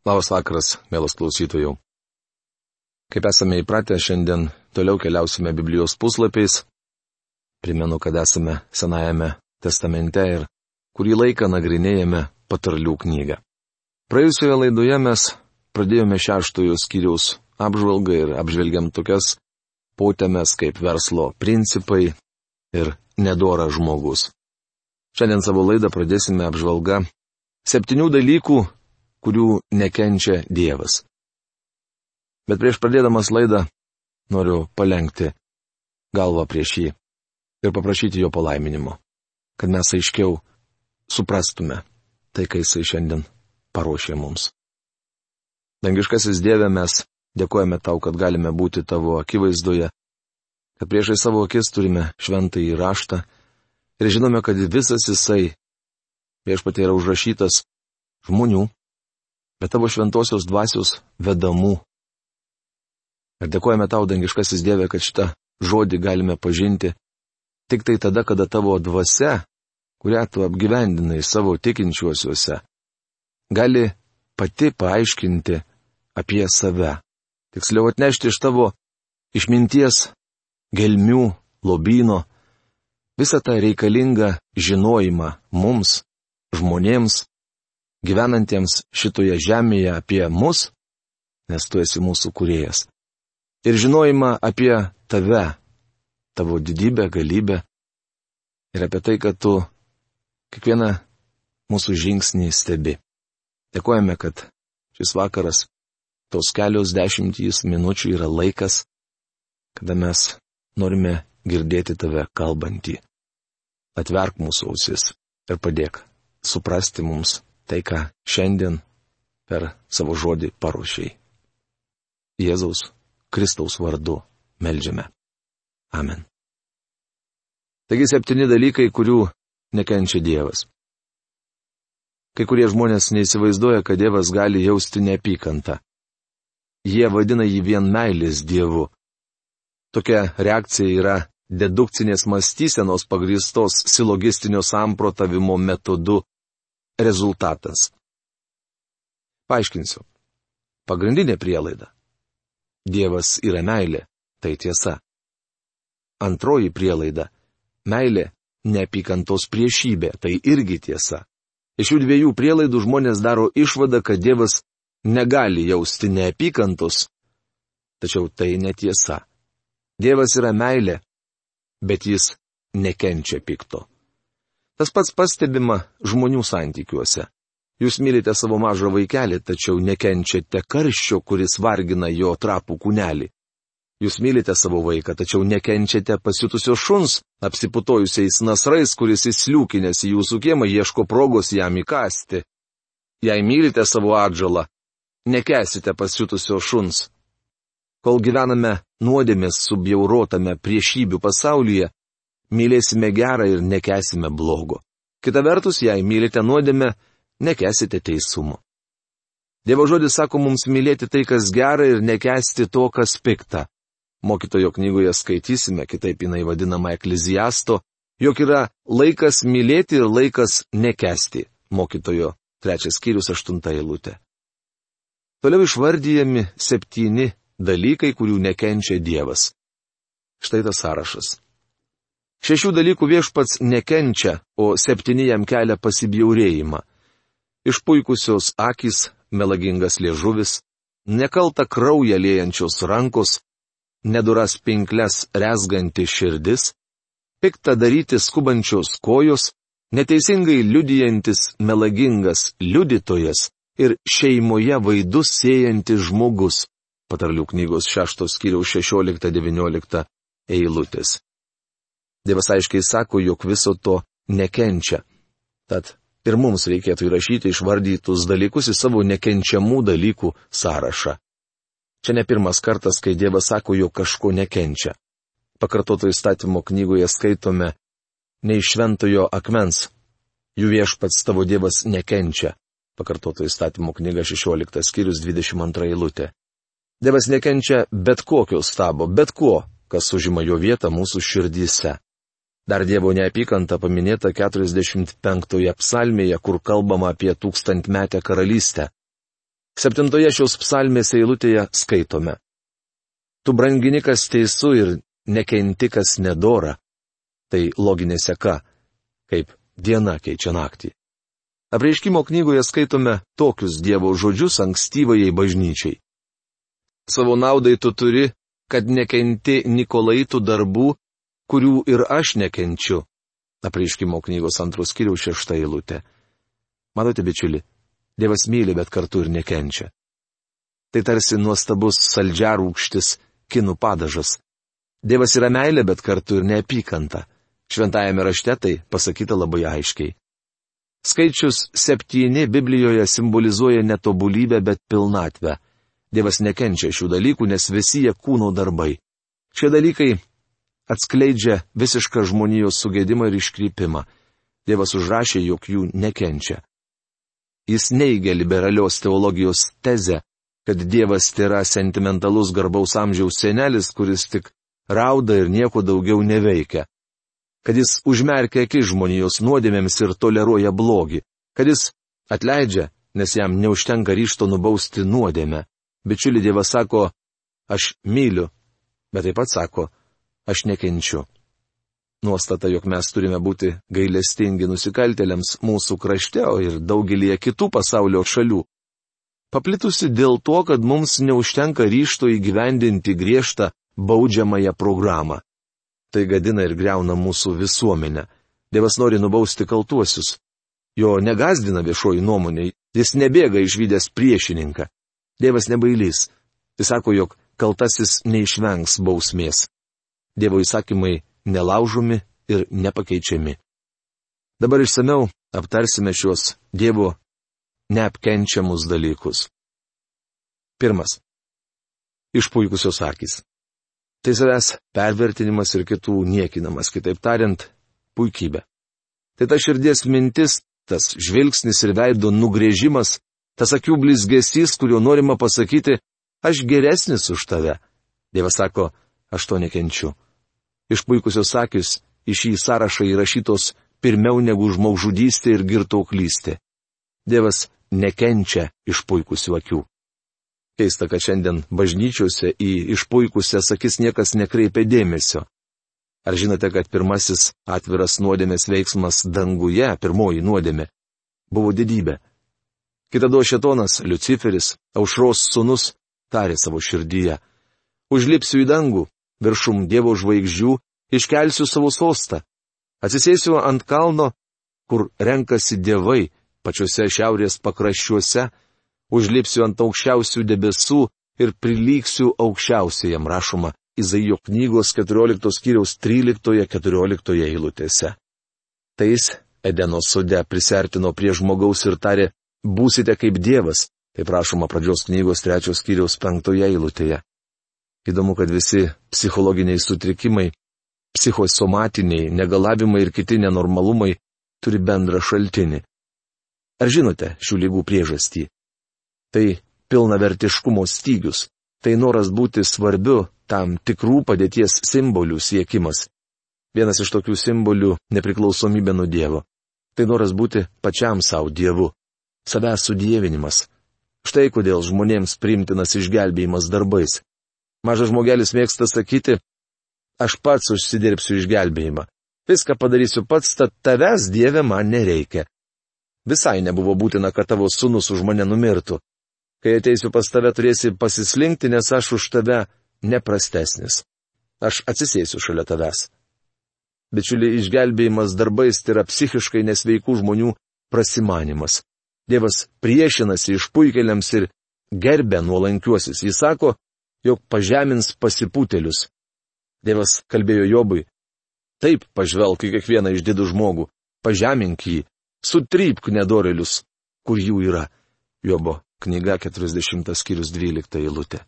Labas vakaras, mielas klausytojų. Kaip esame įpratę, šiandien toliau keliausime Biblijos puslapiais. Primenu, kad esame Senajame testamente ir kurį laiką nagrinėjame patarlių knygą. Praėjusioje laidoje mes pradėjome šeštojo skyriaus apžvalgą ir apžvelgiam tokias potėmes kaip verslo principai ir nedoras žmogus. Šiandien savo laidą pradėsime apžvalgą septynių dalykų, kurių nekenčia Dievas. Bet prieš pradėdamas laidą noriu palengti galvą prieš jį ir paprašyti jo palaiminimo, kad mes aiškiau suprastume tai, ką jisai šiandien paruošė mums. Dangiškasis Dieve, mes dėkojame tau, kad galime būti tavo akivaizdoje, kad priešai savo akis turime šventą įraštą ir žinome, kad visas jisai viešpatie yra užrašytas žmonių, bet tavo šventosios dvasios vedamų. Ir dėkojame tau, dangiškasis Dieve, kad šitą žodį galime pažinti tik tai tada, kada tavo dvasia, kurią tu apgyvendinai savo tikinčiuosiuose, gali pati paaiškinti apie save. Tiksliau atnešti iš tavo išminties, gelmių, lobino, visą tą reikalingą žinojimą mums, žmonėms, gyvenantiems šitoje žemėje apie mus, nes tu esi mūsų kuriejas. Ir žinojimą apie tave, tavo didybę, galybę ir apie tai, kad tu kiekvieną mūsų žingsnį stebi. Dėkojame, kad šis vakaras, tos kelios dešimtys minučių yra laikas, kada mes norime girdėti tave kalbantį. Atverk mūsų ausis ir padėk suprasti mums tai, ką šiandien per savo žodį paruošiai. Jėzaus Kristaus vardu melžiame. Amen. Taigi septyni dalykai, kurių nekenčia Dievas. Kai kurie žmonės neįsivaizduoja, kad Dievas gali jausti neapykantą. Jie vadina jį vien meilės Dievu. Tokia reakcija yra dedukcinės mąstysenos pagristos silogistinio samprotavimo metodu rezultatas. Paaiškinsiu. Pagrindinė prielaida. Dievas yra meilė, tai tiesa. Antroji prielaida - meilė neapykantos priešybė, tai irgi tiesa. Iš šių dviejų prielaidų žmonės daro išvadą, kad Dievas negali jausti neapykantos, tačiau tai netiesa. Dievas yra meilė, bet jis nekenčia pikto. Tas pats pastebima žmonių santykiuose. Jūs mylite savo mažą vaikelį, tačiau nekenčiate karščio, kuris vargina jo trapų kūnelį. Jūs mylite savo vaiką, tačiau nekenčiate pasiutusio šuns, apsiputojusiais nasrais, kuris įsliūkinęs į jūsų kiemą ieško progos jam įkasti. Jei mylite savo atžalą, nekesite pasiutusio šuns. Kol gyvename nuodėmės subjaurotame priešybių pasaulyje, mylėsime gerą ir nekesime blogo. Kita vertus, jei mylite nuodėmę, nekesite teisumo. Dievo žodis sako mums mylėti tai, kas gera ir nekesti to, kas pikta. Mokytojo knygoje skaitysime, kitaip jinai vadinama ekleziasto, jog yra laikas mylėti ir laikas nekesti. Mokytojo trečias skyrius aštunta eilutė. Toliau išvardyjami septyni dalykai, kurių nekenčia Dievas. Štai tas sąrašas. Šešių dalykų viešpats nekenčia, o septyni jam kelia pasibjaurėjimą. Išpuikusios akis, melagingas liežuvis, nekalta krauja lėjančios rankos, neduras pinkles rezganti širdis, piktą daryti skubančios kojos, neteisingai liudijantis melagingas liudytojas ir šeimoje vaidus siejantis žmogus. Patarlių knygos 6 skyriaus 16-19 eilutės. Dievas aiškiai sako, jog viso to nekenčia. Tad ir mums reikėtų įrašyti išvardytus dalykus į savo nekenčiamų dalykų sąrašą. Čia ne pirmas kartas, kai Dievas sako, jog kažko nekenčia. Pakartoto įstatymo knygoje skaitome neišventojo akmens. Jų viešpats tavo Dievas nekenčia. Pakartoto įstatymo knyga 16 skyrius 22 eilutė. Dievas nekenčia bet kokio stabo, bet ko, kas užima jo vietą mūsų širdyse. Dar Dievo neapykanta paminėta 45 psalmėje, kur kalbama apie tūkstantmetę karalystę. Septintoje šios psalmės eilutėje skaitome. Tu branginikas teisu ir nekentikas nedora. Tai loginė seka, kaip diena keičia naktį. Apreiškimo knygoje skaitome tokius Dievo žodžius ankstyvajai bažnyčiai. Savo naudai tu turi, kad nekenti Nikolaitų darbų, kurių ir aš nekenčiu. Apreiškimo knygos antros kiriaus šešta eilutė. Matote, bičiuli, Dievas myli, bet kartu ir nekenčia. Tai tarsi nuostabus saldžiarūkštis kinų padažas. Dievas yra meilė, bet kartu ir neapykanta. Šventajame rašte tai pasakyta labai aiškiai. Skaičius septyni Biblijoje simbolizuoja netobulybę, bet pilnatvę. Dievas nekenčia šių dalykų, nes visi jie kūno darbai. Šie dalykai atskleidžia visišką žmonijos sugėdimą ir iškrypimą. Dievas užrašė, jog jų nekenčia. Jis neigia liberalios teologijos tezę, kad Dievas yra sentimentalus garbaus amžiaus senelis, kuris tik rauda ir nieko daugiau neveikia. Kad jis užmerkia akis žmonijos nuodėmėms ir toleruoja blogį. Kad jis atleidžia, nes jam neužtenka ryšto nubausti nuodėmę. Bičiuli Dievas sako, aš myliu, bet taip pat sako, aš nekenčiu nuostata, jog mes turime būti gailestingi nusikaltėliams mūsų krašte, ir daugelie kitų pasaulio šalių. Paplitusi dėl to, kad mums neužtenka ryšto įgyvendinti griežtą baudžiamąją programą. Tai gadina ir greuna mūsų visuomenę. Dievas nori nubausti kaltuosius. Jo negazdina viešoji nuomonė, jis nebėga išvykęs priešininką. Dievas nebailys. Jis sako, jog kaltasis neišvengs bausmės. Dievo įsakymai nelaužomi ir nepakeičiami. Dabar išsameu aptarsime šios Dievo neapkenčiamus dalykus. Pirmas. Išpuikusios akis. Tai savęs pervertinimas ir kitų niekinamas, kitaip tariant, puikybė. Tai ta širdies mintis, tas žvilgsnis ir veido nugrėžimas, tas akių blizgesys, kuriuo norima pasakyti, aš geresnis už tave. Dievas sako, aš to nekenčiu išpuikusios akis į šį sąrašą įrašytos pirmiau negu žmogžudystė ir girtauklystė. Dievas nekenčia išpuikusių akių. Keista, kad šiandien bažnyčiose į išpuikusias akis niekas nekreipia dėmesio. Ar žinote, kad pirmasis atviras nuodėmės veiksmas danguje, pirmoji nuodėmė, buvo didybė? Kitado šetonas, Luciferis, aušros sunus, tarė savo širdyje. Užlipsiu į dangų, viršum Dievo žvaigždžių, iškelsiu savo sostą. Atsisėsiu ant kalno, kur renkasi dievai, pačiuose šiaurės pakraščiuose, užlipsiu ant aukščiausių debesų ir prilyksiu aukščiausiajam rašoma Izaijo knygos 14 skyriaus 13-14 eilutėse. Tais Edeno sode prisertino prie žmogaus ir tarė, būsite kaip Dievas, taip rašoma pradžios knygos 3 skyriaus 5 eilutėje. Įdomu, kad visi psichologiniai sutrikimai, psichosomatiniai, negalavimai ir kiti nenormalumai turi bendrą šaltinį. Ar žinote šių lygų priežastį? Tai pilnavertiškumo stygius, tai noras būti svarbiu tam tikrų padėties simbolių siekimas. Vienas iš tokių simbolių - nepriklausomybė nuo Dievo. Tai noras būti pačiam savo Dievu. Savęs sudėvinimas. Štai kodėl žmonėms primtinas išgelbėjimas darbais. Mažas žmogelis mėgsta sakyti, aš pats užsidirbsiu išgelbėjimą. Viską padarysiu pats, tad tavęs Dieve man nereikia. Visai nebuvo būtina, kad tavo sunus už mane numirtų. Kai ateisiu pas tave, turėsi pasislinkti, nes aš už tave neprastesnis. Aš atsisėsiu šalia tavęs. Bičiuliai, išgelbėjimas darbais tai yra psichiškai nesveikų žmonių prasimanimas. Dievas priešinasi išpuikeliams ir gerbė nuolankiuosius. Jis sako, jog pažemins pasipūtelius. Dievas kalbėjo Jobui. Taip pažvelk į kiekvieną išdidų žmogų, pažemink jį, sutrypk nedorelius, kur jų yra. Jobo knyga 40 skyrius 12 eilutė.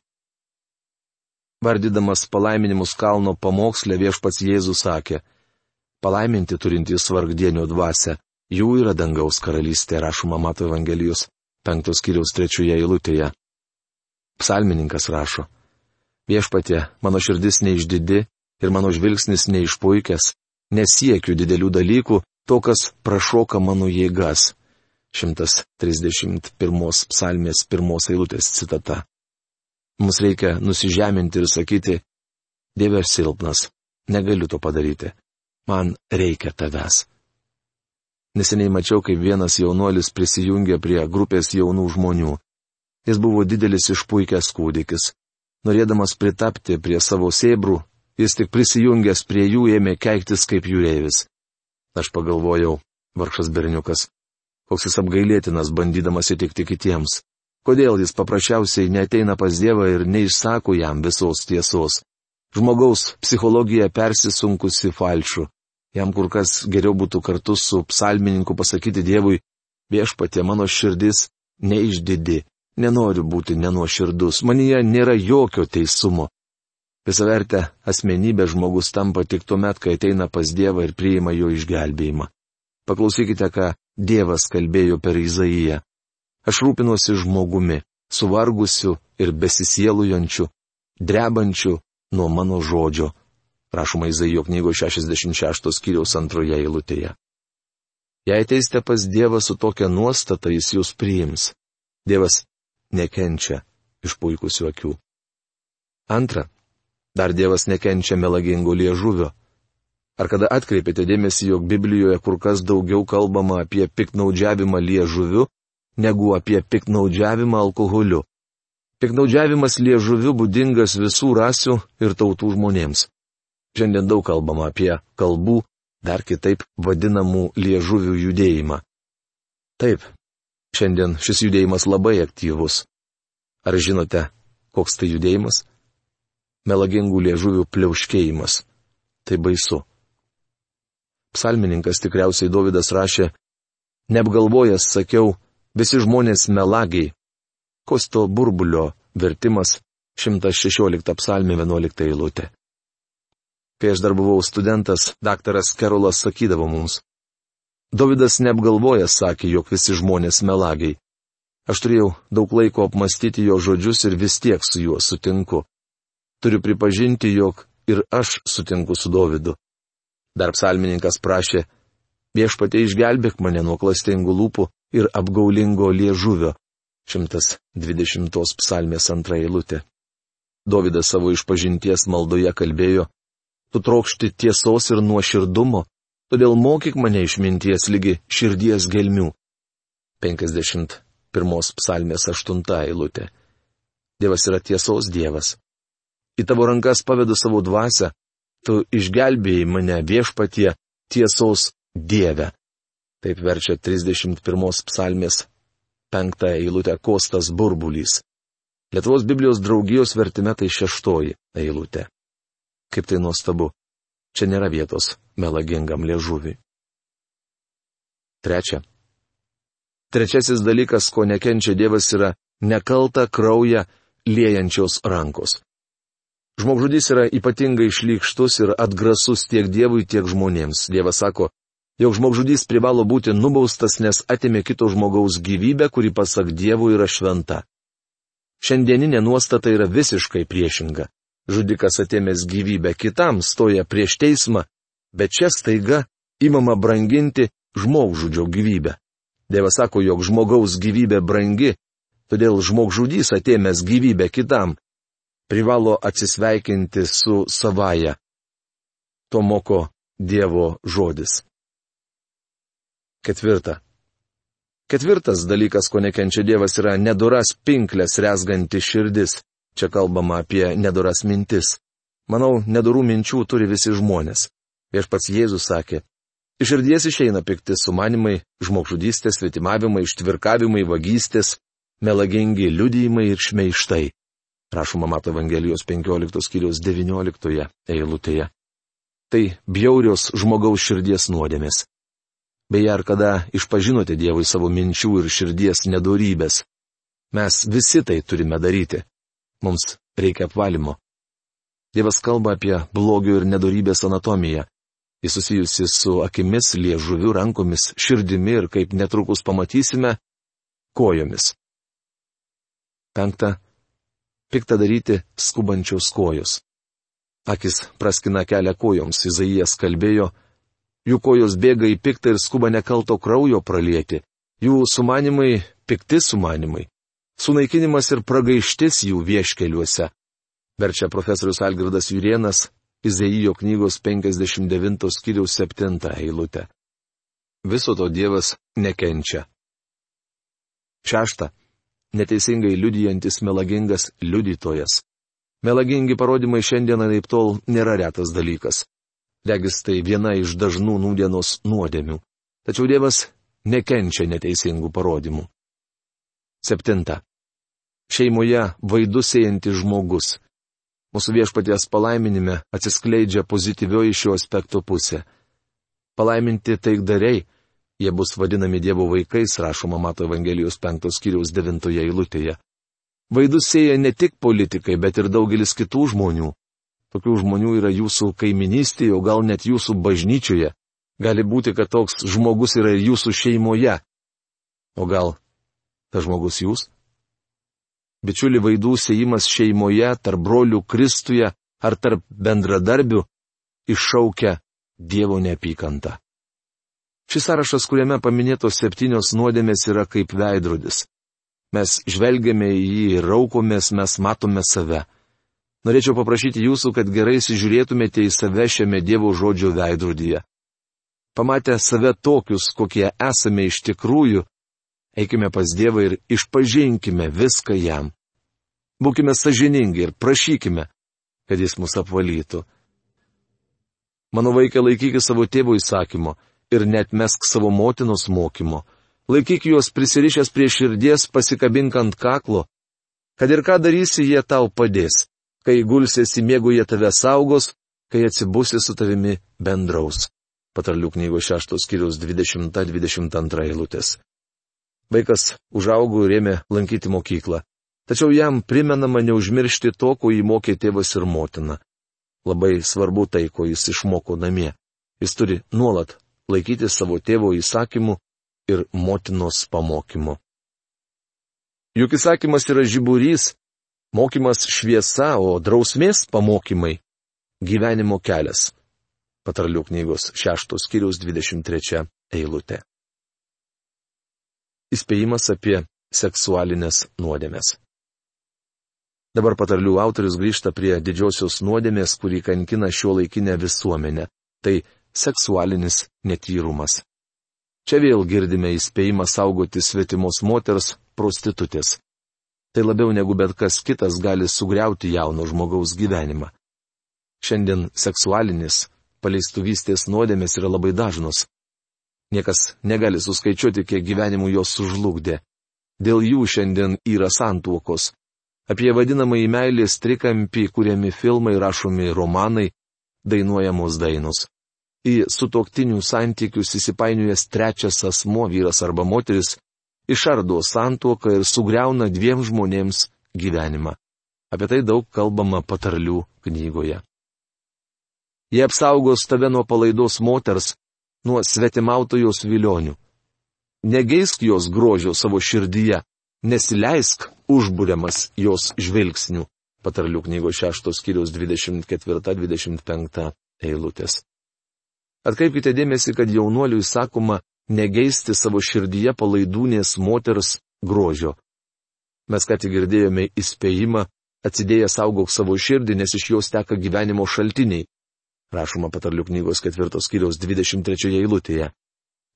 Vardydamas palaiminimus kalno pamokslę viešpats Jėzus sakė, palaiminti turintys vargdienio dvasę, jų yra dangaus karalystė, rašoma Mato Evangelijos 5 skyriaus 3 eilutėje. Psalmininkas rašo, Viešpatė, mano širdis neišdidi ir mano žvilgsnis neišpuikęs, nesiekiu didelių dalykų, to, kas prašoka mano jėgas. 131 psalmės pirmos eilutės citata. Mums reikia nusižeminti ir sakyti, Dieve silpnas, negaliu to padaryti. Man reikia tavęs. Neseniai mačiau, kaip vienas jaunuolis prisijungė prie grupės jaunų žmonių. Jis buvo didelis išpuikęs kūdikis. Norėdamas pritapti prie savo sėbrų, jis tik prisijungęs prie jų ėmė keiktis kaip jūreivis. Aš pagalvojau, vargšas berniukas, koks jis apgailėtinas bandydamas įtikti kitiems. Kodėl jis paprasčiausiai neteina pas Dievą ir neišsako jam visos tiesos? Žmogaus psichologija persisunkusi falšu. Jam kur kas geriau būtų kartu su psalmininku pasakyti Dievui, viešpatė mano širdis neišdidi, nenoriu būti nenuoširdus, manyje nėra jokio teisumo. Visavertę asmenybę žmogus tampa tik tuo met, kai ateina pas Dievą ir priima jo išgelbėjimą. Paklausykite, ką Dievas kalbėjo per Izaiją. Aš rūpinuosi žmogumi, suvargusiu ir besisielujančiu, drebančiu nuo mano žodžio. Rašoma Izaijo knygo 66 skyriaus antroje eilutėje. Jei ateisite pas Dievą su tokia nuostata, jis jūs priims. Dievas nekenčia iš puikusių akių. Antra, dar Dievas nekenčia melagingų liežuvio. Ar kada atkreipėte dėmesį, jog Biblijoje kur kas daugiau kalbama apie piknaudžiavimą liežuviu negu apie piknaudžiavimą alkoholiu. Piknaudžiavimas liežuviu būdingas visų rasių ir tautų žmonėms. Šiandien daug kalbama apie kalbų, dar kitaip vadinamų liežuvių judėjimą. Taip, šiandien šis judėjimas labai aktyvus. Ar žinote, koks tai judėjimas? Melagingų liežuvių pliauškėjimas. Tai baisu. Psalmininkas tikriausiai Davidas rašė, neapgalvojęs sakiau, Visi žmonės melagiai. Kosto burbulio vertimas 116 psalmė 11 eilutė. Kai aš dar buvau studentas, daktaras Kerolas sakydavo mums. Davidas neapgalvojęs sakė, jog visi žmonės melagiai. Aš turėjau daug laiko apmastyti jo žodžius ir vis tiek su juo sutinku. Turiu pripažinti, jog ir aš sutinku su Dovydu. Dar psalmininkas prašė, viešpatie išgelbėk mane nuo klastingų lūpų ir apgaulingo liežuvio. 120 psalmės antra eilutė. Dovydas savo išpažinties maldoje kalbėjo, tu trokšti tiesos ir nuoširdumo, todėl mokyk mane išminties lygi širdies gelmių. 51 psalmės 8 eilutė. Dievas yra tiesos Dievas. Į tavo rankas pavedu savo dvasę, tu išgelbėjai mane viešpatie tiesos Dieve. Taip verčia 31 psalmės penktą eilutę Kostas Burbulys. Lietuvos Biblijos draugijos vertime tai šeštoji eilutė. Kaip tai nuostabu. Čia nėra vietos melagingam liežuviui. Trečia. Trečiasis dalykas, ko nekenčia Dievas, yra nekalta krauja liejančios rankos. Žmogžudys yra ypatingai šlykštus ir atgrasus tiek Dievui, tiek žmonėms. Dievas sako, jog žmogžudys privalo būti nubaustas, nes atimė kito žmogaus gyvybę, kuri pasak dievų yra šventa. Šiandieninė nuostata yra visiškai priešinga. Žudikas atėmęs gyvybę kitam stoja prieš teismą, bet čia staiga imama branginti žmogžudžio gyvybę. Dievas sako, jog žmogaus gyvybė brangi, todėl žmogžudys atėmęs gyvybę kitam privalo atsisveikinti su savaja. To moko Dievo žodis. Ketvirta. Ketvirtas dalykas, ko nekenčia Dievas, yra neduras pinklės resganti širdis. Čia kalbama apie neduras mintis. Manau, nedurų minčių turi visi žmonės. Viešpats Jėzus sakė, iš širdies išeina pikti sumanimai, žmogžudystės, svetimavimai, ištvirkavimai, vagystės, melagingi liudijimai ir šmeištai. Rašoma Mato Evangelijos 15 skyriaus 19 eilutėje. Tai bjaurios žmogaus širdies nuodėmės. Beje, ar kada išpažinote Dievui savo minčių ir širdies nedorybės? Mes visi tai turime daryti. Mums reikia apvalimo. Dievas kalba apie blogio ir nedorybės anatomiją. Jis susijusi su akimis, liežuviu, rankomis, širdimi ir, kaip netrukus pamatysime, kojomis. Penkta. Pikta daryti skubančiaus kojos. Akis praskina kelią kojoms, Izaijas kalbėjo, jų kojos bėga į piktą ir skuba nekalto kraujo pralieti, Jų sumanimai pikti sumanimai. Sunaikinimas ir pragaištis jų vieškeliuose. Verčia profesorius Algirdas Jurienas Izaijo knygos 59 skyriaus 7 eilutę. Viso to Dievas nekenčia. Šešta. Neteisingai liudijantis melagingas liudytojas. Melagingi parodymai šiandieną taip tol nėra retas dalykas. Regis tai viena iš dažnų nūdienos nuodėmių. Tačiau Dievas nekenčia neteisingų parodymų. Septinta. Šeimoje vaidusėjantis žmogus. Mūsų viešpaties palaiminime atsiskleidžia pozityvioji šio aspekto pusė. Palaiminti taikdariai, jie bus vadinami Dievo vaikais, rašoma Mato Evangelijos 5 skyriaus 9 eilutėje. Vaidus sėja ne tik politikai, bet ir daugelis kitų žmonių. Tokių žmonių yra jūsų kaiminystėje, o gal net jūsų bažnyčioje. Gali būti, kad toks žmogus yra ir jūsų šeimoje. O gal tas žmogus jūs? Bičiuli vaidų sėjimas šeimoje, tarp brolių Kristuje ar tarp bendradarbių iššaukia Dievo neapykantą. Šis sąrašas, kuriame paminėtos septynios nuodėmės, yra kaip veidrodis. Mes žvelgiame į jį raukomės, mes matome save. Norėčiau paprašyti jūsų, kad gerai įsižiūrėtumėte į save šiame Dievo žodžio veidrodyje. Pamatę save tokius, kokie esame iš tikrųjų, eikime pas Dievą ir išpažinkime viską jam. Būkime sažiningi ir prašykime, kad jis mus apvalytų. Mano vaikai laikykis savo tėvo įsakymo ir net mesk savo motinos mokymo. Laikyk juos prisirišęs prie širdies, pasikabink ant kaklo. Kad ir ką darysi, jie tau padės. Kai gulsiesi mėgų, jie tave saugos, kai atsibusi su tavimi bendraus. Patarlių knygos 6 skyriaus 20-22 eilutės. Vaikas užaugo ir ėmė lankyti mokyklą. Tačiau jam primenama neužmiršti to, ko įmokė tėvas ir motina. Labai svarbu tai, ko jis išmoko namie. Jis turi nuolat laikyti savo tėvo įsakymų ir motinos pamokymų. Juk įsakymas yra žiburys, mokymas šviesa, o drausmės pamokymai - gyvenimo kelias. Patarlių knygos 6 skyriaus 23 eilutė. Įspėjimas apie seksualinės nuodėmės. Dabar patarlių autorius grįžta prie didžiosios nuodėmės, kurį kankina šio laikinę visuomenę - tai seksualinis netyrumas. Čia vėl girdime įspėjimą saugoti svetimos moters prostitutės. Tai labiau negu bet kas kitas gali sugriauti jauno žmogaus gyvenimą. Šiandien seksualinis, paleistuvystės nuodėmės yra labai dažnos. Niekas negali suskaičiuoti, kiek gyvenimų jos sužlugdė. Dėl jų šiandien yra santuokos, Apie vadinamąjį meilės trikampį kuriami filmai, rašomi romanai, dainuojamos dainos. Į sutoktinių santykius įsipainiojęs trečias asmo vyras arba moteris išardo santuoką ir sugriauna dviem žmonėms gyvenimą. Apie tai daug kalbama patarlių knygoje. Jie apsaugos tave nuo palaidos moters, nuo svetimautojos vilionių. Negeisk jos grožio savo širdyje, nesileisk užbūriamas jos žvilgsnių. Patarlių knygos 6 skyriaus 24-25 eilutės. Atkreipkite dėmesį, kad jaunuoliui sakoma negeisti savo širdyje palaidūnės moters grožio. Mes ką tik girdėjome įspėjimą, atsidėję saugok savo širdį, nes iš jos teka gyvenimo šaltiniai. Rašoma patarlių knygos 4 skyriaus 23 eilutėje.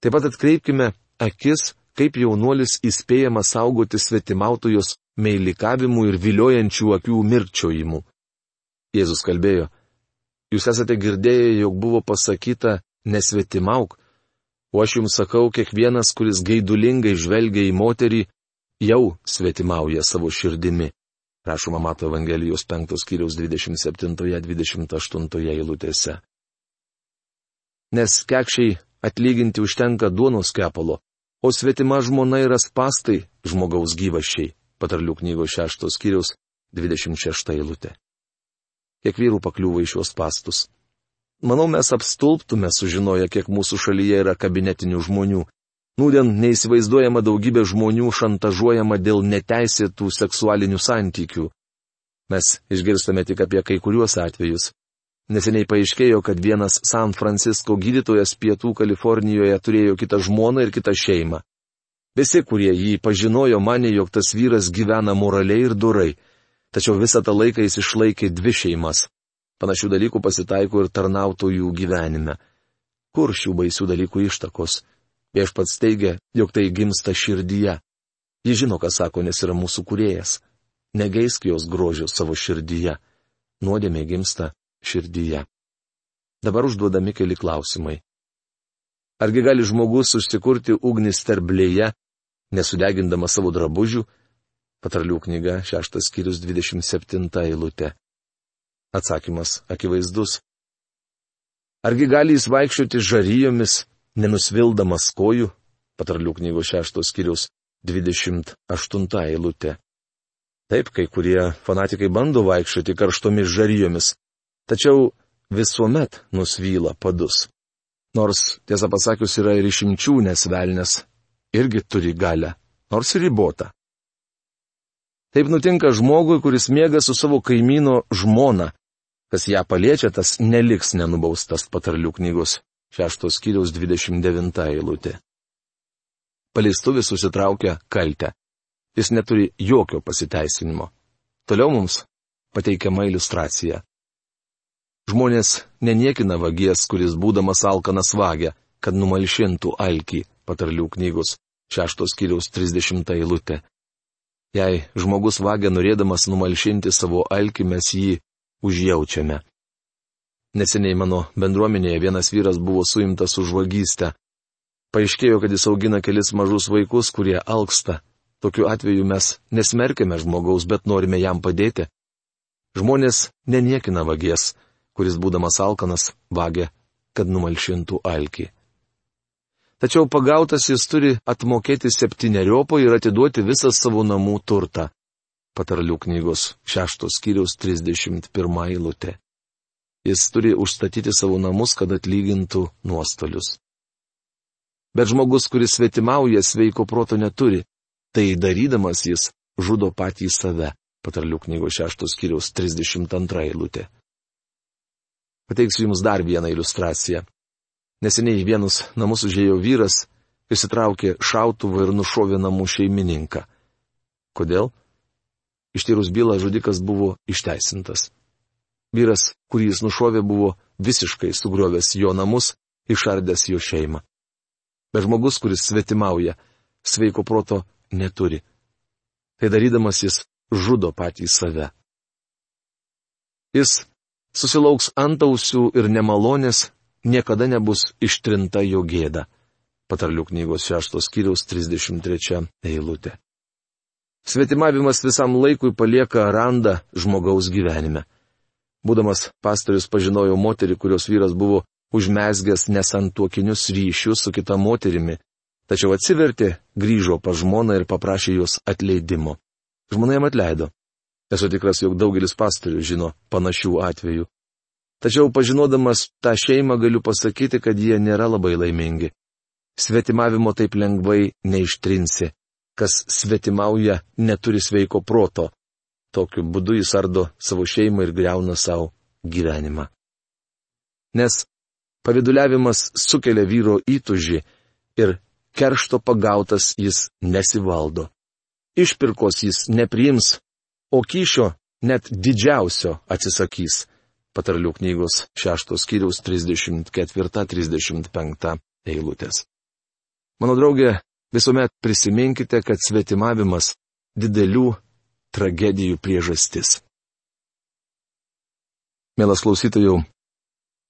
Taip pat atkreipkime akis kaip jaunuolis įspėjama saugoti svetimautojos meilikavimų ir viliojančių akių mirkčiojimų. Jėzus kalbėjo, jūs esate girdėję, jog buvo pasakyta nesvetimauk, o aš jums sakau, kiekvienas, kuris gaidulingai žvelgia į moterį, jau svetimauja savo širdimi. Rašoma Mato Evangelijos 5 skyriaus 27-28 eilutėse. Nes kekščiai atlyginti užtenka duonos kepalo, o svetima žmona yra spastai žmogaus gyvašiai. Patarlių knygos 6 skyriaus 26 eilutė. Kiek vyrų pakliūva į šios pastus. Manau, mes apstulptume sužinoję, kiek mūsų šalyje yra kabinetinių žmonių. Nūdien neįsivaizduojama daugybė žmonių šantažuojama dėl neteisėtų seksualinių santykių. Mes išgirstame tik apie kai kuriuos atvejus. Neseniai paaiškėjo, kad vienas San Francisco gydytojas pietų Kalifornijoje turėjo kitą žmoną ir kitą šeimą. Visi, kurie jį pažinojo, mane, jog tas vyras gyvena moraliai ir durai, tačiau visą tą laiką jis išlaikė dvi šeimas. Panašių dalykų pasitaiko ir tarnautojų gyvenime. Kur šių baisių dalykų ištakos? Viešpats teigia, jog tai gimsta širdyje. Jis žino, ką sako, nes yra mūsų kuriejas. Negeisk jos grožio savo širdyje. Nuodėmė gimsta širdyje. Dabar užduodami keli klausimai. Argi gali žmogus užsikurti ugnį sterblėje, nesudegindamas savo drabužių? Patarlių knyga, šeštas skyrius 27 eilutė. Atsakymas akivaizdus. Argi gali jis vaikščioti žaryjomis, nenusvildamas kojų? Patarlių knygos šeštos skyrius 28 eilutė. Taip, kai kurie fanatikai bando vaikščioti karštomis žaryjomis, tačiau visuomet nusvyla padus. Nors, tiesą pasakius, yra ir išimčių, nes velnės irgi turi galę, nors ir ribota. Taip nutinka žmogui, kuris miega su savo kaimyno žmona. Kas ją paliečia, tas neliks nenubaustas patarlių knygos šeštos kiriaus 29 eilutė. Paleistuvis susitraukia kaltę. Jis neturi jokio pasiteisinimo. Toliau mums pateikiama iliustracija. Žmonės neniekina vagies, kuris būdamas alkanas vagia, kad numalšintų alkį, patarlių knygos, šeštos kiriaus 30 eilutė. Jei žmogus vagia norėdamas numalšinti savo alkį, mes jį užjaučiame. Neseniai mano bendruomenėje vienas vyras buvo suimtas už vagystę. Paaiškėjo, kad jis augina kelis mažus vaikus, kurie alksta. Tokiu atveju mes nesmerkime žmogaus, bet norime jam padėti. Žmonės neniekina vagies kuris būdamas alkanas vagė, kad numalšintų alkį. Tačiau pagautas jis turi atmokėti septyneriopą ir atiduoti visą savo namų turtą. Patarlių knygos šeštos skyriaus 31 eilutė. Jis turi užstatyti savo namus, kad atlygintų nuostolius. Bet žmogus, kuris svetimauja, sveiko proto neturi, tai darydamas jis žudo patį save. Patarlių knygos šeštos skyriaus 32 eilutė. Pateiksiu Jums dar vieną iliustraciją. Neseniai į vienus namus užėjo vyras, įsitraukė šautuvą ir nušovė namų šeimininką. Kodėl? Ištyrus bylą žudikas buvo išteisintas. Vyras, kurį jis nušovė, buvo visiškai sugriovęs jo namus, išardęs jo šeimą. Bet žmogus, kuris svetimauja, sveiko proto neturi. Tai darydamas jis žudo patį save. Jis susilauks antausių ir nemalonės, niekada nebus ištrinta jo gėda. Patarlių knygos 6 skyriaus 33 eilutė. Svetimavimas visam laikui palieka randą žmogaus gyvenime. Būdamas pastorius pažinojau moterį, kurios vyras buvo užmesgęs nesantuokinius ryšius su kita moterimi, tačiau atsivertė, grįžo pa žmoną ir paprašė jos atleidimo. Žmona jam atleido. Esu tikras, jog daugelis pastorių žino panašių atvejų. Tačiau pažinodamas tą šeimą galiu pasakyti, kad jie nėra labai laimingi. Svetimavimo taip lengvai neištrinsi. Kas svetimauja, neturi sveiko proto. Tokiu būdu jis ardo savo šeimą ir greuna savo gyvenimą. Nes paviduliavimas sukelia vyro įtužį ir keršto pagautas jis nesivaldo. Išpirkos jis nepriims, o kyšio net didžiausio atsisakys. Patarlių knygos 6 skyriaus 34-35 eilutės. Mano draugė, visuomet prisiminkite, kad svetimavimas didelių tragedijų priežastis. Mielas klausytojų,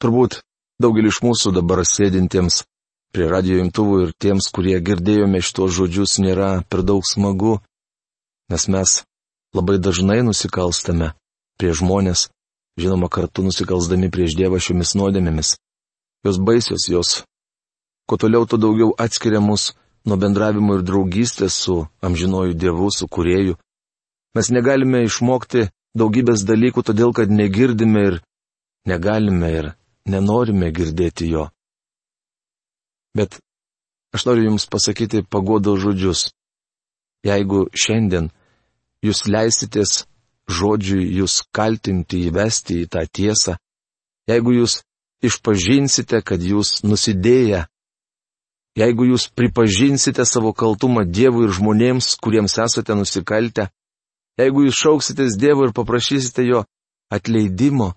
turbūt daugelis iš mūsų dabar sėdintiems prie radio imtuvų ir tiems, kurie girdėjome šitos žodžius, nėra per daug smagu, nes mes labai dažnai nusikalstame prie žmonės, žinoma kartu nusikalsdami prieš Dievą šiomis nuodėmėmis. Jos baisios, jos. Kuo toliau, tuo daugiau atskiria mus nuo bendravimo ir draugystės su amžinuoju Dievu, su kurėju. Mes negalime išmokti daugybės dalykų, todėl kad negirdime ir negalime ir nenorime girdėti jo. Bet aš noriu Jums pasakyti pagodo žodžius. Jeigu šiandien jūs leisitės žodžiui jūs kaltinti įvesti į tą tiesą, jeigu jūs išpažinsite, kad jūs nusidėję, jeigu jūs pripažinsite savo kaltumą Dievui ir žmonėms, kuriems esate nusikaltę, jeigu jūs šauksitės Dievui ir paprašysite jo atleidimo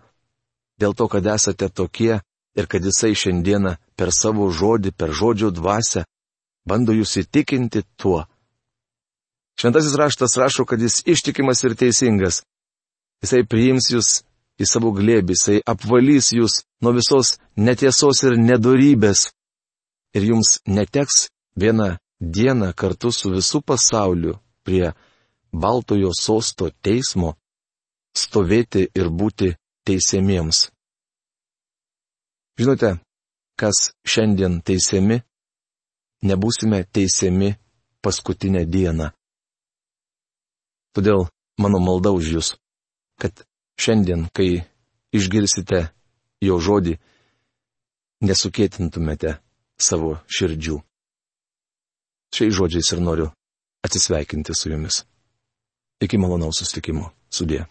dėl to, kad esate tokie ir kad Jisai šiandieną per savo žodį, per žodžio dvasę bando jūs įtikinti tuo. Šventasis raštas rašo, kad Jis ištikimas ir teisingas. Jisai priims jūs į savo glėbį, jisai apvalys jūs nuo visos netiesos ir nedorybės. Ir jums neteks vieną dieną kartu su visų pasauliu prie Baltojo sosto teismo stovėti ir būti teisėmiems. Žinote, kas šiandien teisiami, nebūsime teisiami paskutinę dieną. Todėl mano malda už jūs, kad šiandien, kai išgirsite jo žodį, nesukėtintumėte savo širdžių. Šiais žodžiais ir noriu atsisveikinti su jumis. Iki malonaus sustikimo. Sudė.